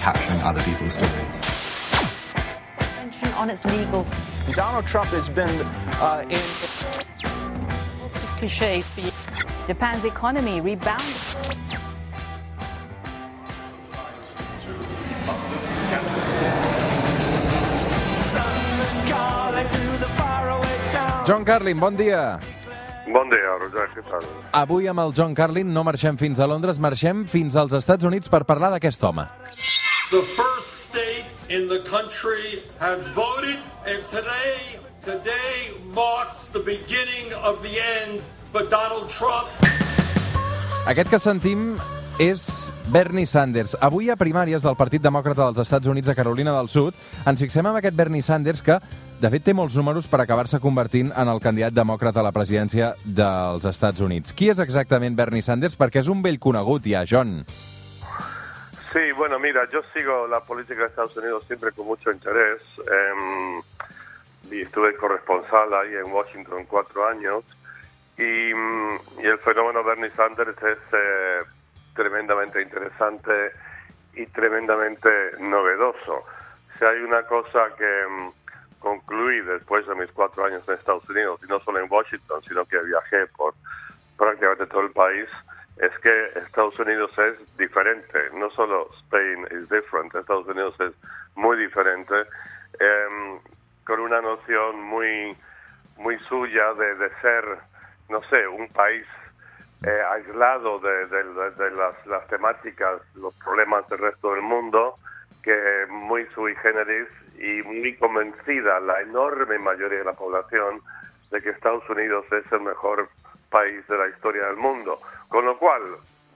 capturing other people's stories. On its legal. Donald Trump has been uh, in. Lots of cliches for you. Japan's economy rebounded. John Carlin, bon dia. Bon dia, Roger, què tal? Avui amb el John Carlin no marxem fins a Londres, marxem fins als Estats Units per parlar d'aquest home. The first state in the country has voted, and today, today marks the beginning of the end for Donald Trump. Aquest que sentim és Bernie Sanders. Avui a primàries del Partit Demòcrata dels Estats Units a Carolina del Sud ens fixem en aquest Bernie Sanders que, de fet, té molts números per acabar-se convertint en el candidat demòcrata a la presidència dels Estats Units. Qui és exactament Bernie Sanders? Perquè és un vell conegut ja, John. Sí, bueno, mira, yo sigo la política de Estados Unidos siempre con mucho interés. Eh, y estuve corresponsal ahí en Washington cuatro años. Y, mm, y el fenómeno Bernie Sanders es eh, tremendamente interesante y tremendamente novedoso. Si hay una cosa que mm, concluí después de mis cuatro años en Estados Unidos, y no solo en Washington, sino que viajé por prácticamente todo el país, es que Estados Unidos es diferente. No solo Spain is different, Estados Unidos es muy diferente, em, con una noción muy, muy suya de, de ser, no sé, un país eh, aislado de, de- las, las temáticas, los problemas del resto del mundo, que muy sui generis y muy convencida la enorme mayoría de la población de que Estados Unidos es el mejor país de la historia del mundo. Con lo cual,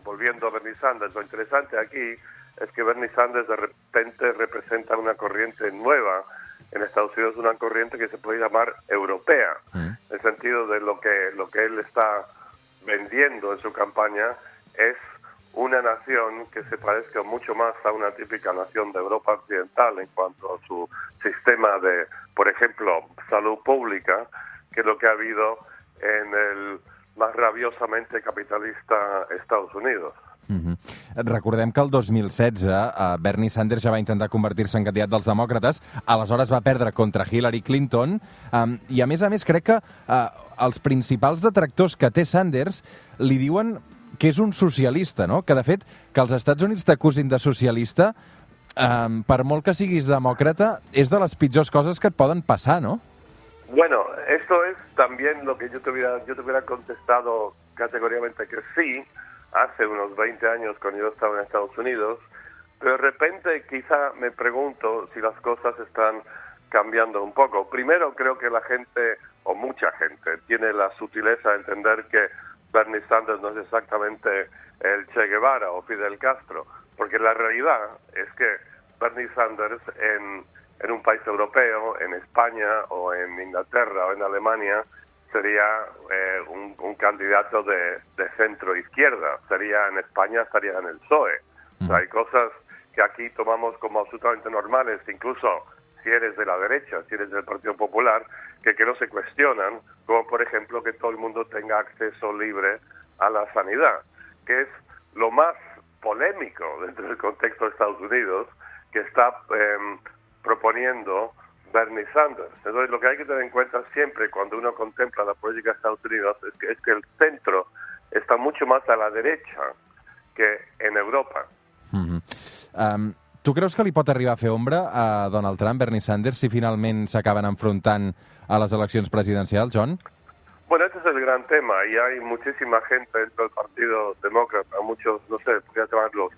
volviendo a Bernie Sanders, lo interesante aquí es que Bernie Sanders de repente representa una corriente nueva en Estados Unidos, una corriente que se puede llamar europea, en el sentido de lo que, lo que él está vendiendo en su campaña es una nación que se parezca mucho más a una típica nación de Europa occidental en cuanto a su sistema de, por ejemplo, salud pública, que lo que ha habido en el más rabiosamente capitalista Estados Unidos. Mhm. Recordem que el 2016 eh, Bernie Sanders ja va intentar convertir-se en candidat dels demòcrates, aleshores va perdre contra Hillary Clinton, um, i a més a més crec que uh, els principals detractors que té Sanders li diuen que és un socialista, no? Que, de fet, que els Estats Units t'acusin de socialista, um, per molt que siguis demòcrata, és de les pitjors coses que et poden passar, no? Bueno, esto es también lo que yo te hubiera, yo te hubiera contestado categóricamente que sí, hace unos 20 años cuando yo estaba en Estados Unidos, pero de repente quizá me pregunto si las cosas están cambiando un poco. Primero creo que la gente, o mucha gente, tiene la sutileza de entender que Bernie Sanders no es exactamente el Che Guevara o Fidel Castro, porque la realidad es que Bernie Sanders en, en un país europeo, en España o en Inglaterra o en Alemania, sería eh, un, candidato de, centro izquierda. Sería en España, estaría en el PSOE. Hay cosas que aquí tomamos como absolutamente normales, incluso si eres de la derecha, si eres del Partido Popular, que, que no se cuestionan, como por ejemplo que todo el mundo tenga acceso libre a la sanidad, que es lo más polémico dentro del contexto de Estados Unidos que está em, proponiendo Bernie Sanders. Entonces, lo que hay que tener en cuenta siempre cuando uno contempla la política de Estados Unidos es que, es que el centro está mucho más a la derecha que en Europa. Um, tu creus que li pot arribar a fer ombra a Donald Trump, Bernie Sanders, si finalment s'acaben enfrontant a les eleccions presidencials, John? Bueno, este es el gran tema y hay muchísima gente dentro del Partido Demócrata, muchos, no sé, podría llamarlos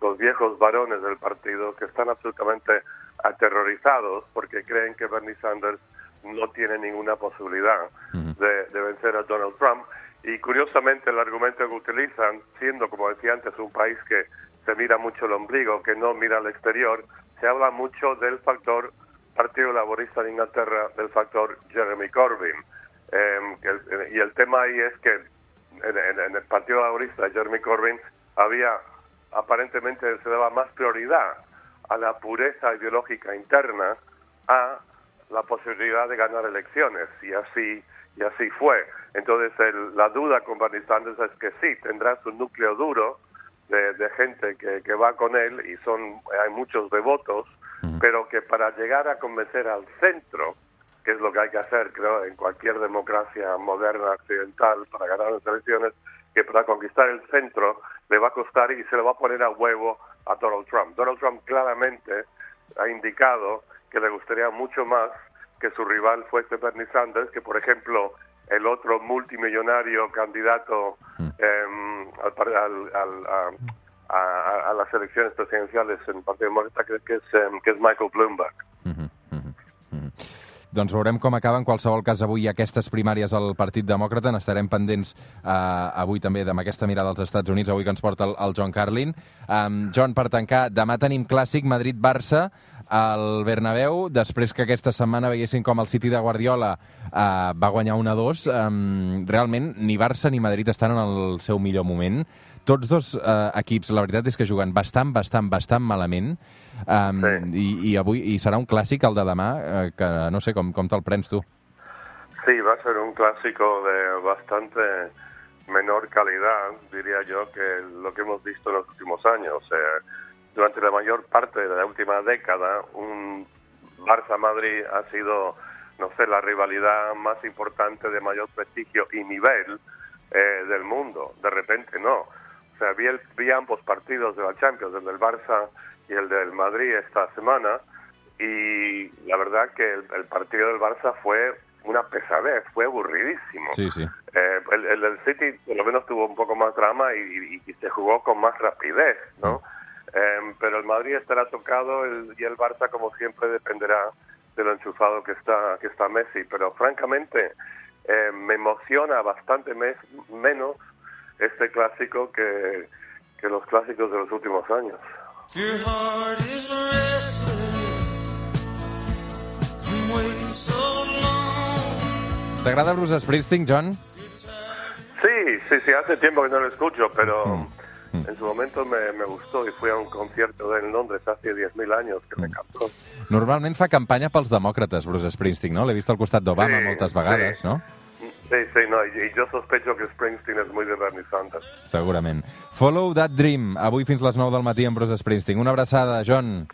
los viejos varones del partido que están absolutamente aterrorizados porque creen que Bernie Sanders no tiene ninguna posibilidad de, de vencer a Donald Trump. Y curiosamente el argumento que utilizan, siendo, como decía antes, un país que se mira mucho el ombligo, que no mira al exterior, se habla mucho del factor Partido Laborista de Inglaterra, del factor Jeremy Corbyn. Eh, que el- y el tema ahí es que en, en- en el Partido Laborista de Jeremy Corbyn había aparentemente se daba más prioridad a la pureza ideológica interna a la posibilidad de ganar elecciones y así y así fue. Entonces el- la duda con Bernie Sanders es que sí tendrá su núcleo duro de, de gente que, que va con él y son hay muchos devotos, pero que para llegar a convencer al centro, que es lo que hay que hacer, creo, en cualquier democracia moderna occidental para ganar las elecciones, que para conquistar el centro le va a costar y se le va a poner a huevo a Donald Trump. Donald Trump claramente ha indicado que le gustaría mucho más que su rival fuese Bernie Sanders, que por ejemplo el otro multimillonario candidato em, al, al- al- a, a- a las elecciones presidenciales en el Partido Demócrata, que, que es, em, que es Michael Bloomberg. Doncs veurem com acaba. En qualsevol cas, avui aquestes primàries al Partit Demòcrata. N'estarem pendents eh, avui també amb aquesta mirada als Estats Units, avui que ens porta el, el John Carlin. Um, John, per tancar, demà tenim clàssic Madrid-Barça al Bernabéu, després que aquesta setmana veiessin com el City de Guardiola uh, va guanyar 1-2. Um, realment, ni Barça ni Madrid estan en el seu millor moment. Tots dos uh, equips, la veritat és que juguen bastant, bastant, bastant malament. Um, Sí. i, i avui i serà un clàssic el de demà eh, que no sé com, com te'l prens tu Sí, va ser un clásico de bastante menor calidad, diría yo, que lo que hemos visto en los últimos años. O sea, durante la mayor parte de la última década, un Barça-Madrid ha sido, no sé, la rivalidad más importante de mayor prestigio y nivel eh, del mundo. De repente no. O sea, vi, el- vi ambos partidos de la Champions, el del Barça y el del Madrid esta semana, y la verdad que el, el partido del Barça fue una pesadez, fue aburridísimo. Sí, sí. Eh, el, el del City por lo menos tuvo un poco más drama y, y- y se jugó con más rapidez, ¿no? Eh, pero el Madrid estará tocado el- y el Barça, como siempre, dependerá de lo enchufado que está, que está Messi. Pero francamente, eh, me emociona bastante mes- menos este clásico que, que los clásicos de los últimos años. Your heart is restless from waiting so long. T'agrada Bruce Springsteen, John? Sí, sí, sí, hace tiempo que no lo escucho, pero en su momento me, me gustó y fui a un concierto de en Londres hace 10.000 años que me encantó. Normalment fa campanya pels demòcrates, Bruce Springsteen, no? L'he vist al costat d'Obama Sí, moltes sí. vegades, no? Sí, sí, no, y, y yo sospecho que Springsteen es muy de Bernie Sanders. Segurament. Follow That Dream, avui fins les 9 del matí amb Bruce Springsteen. Una abraçada, John.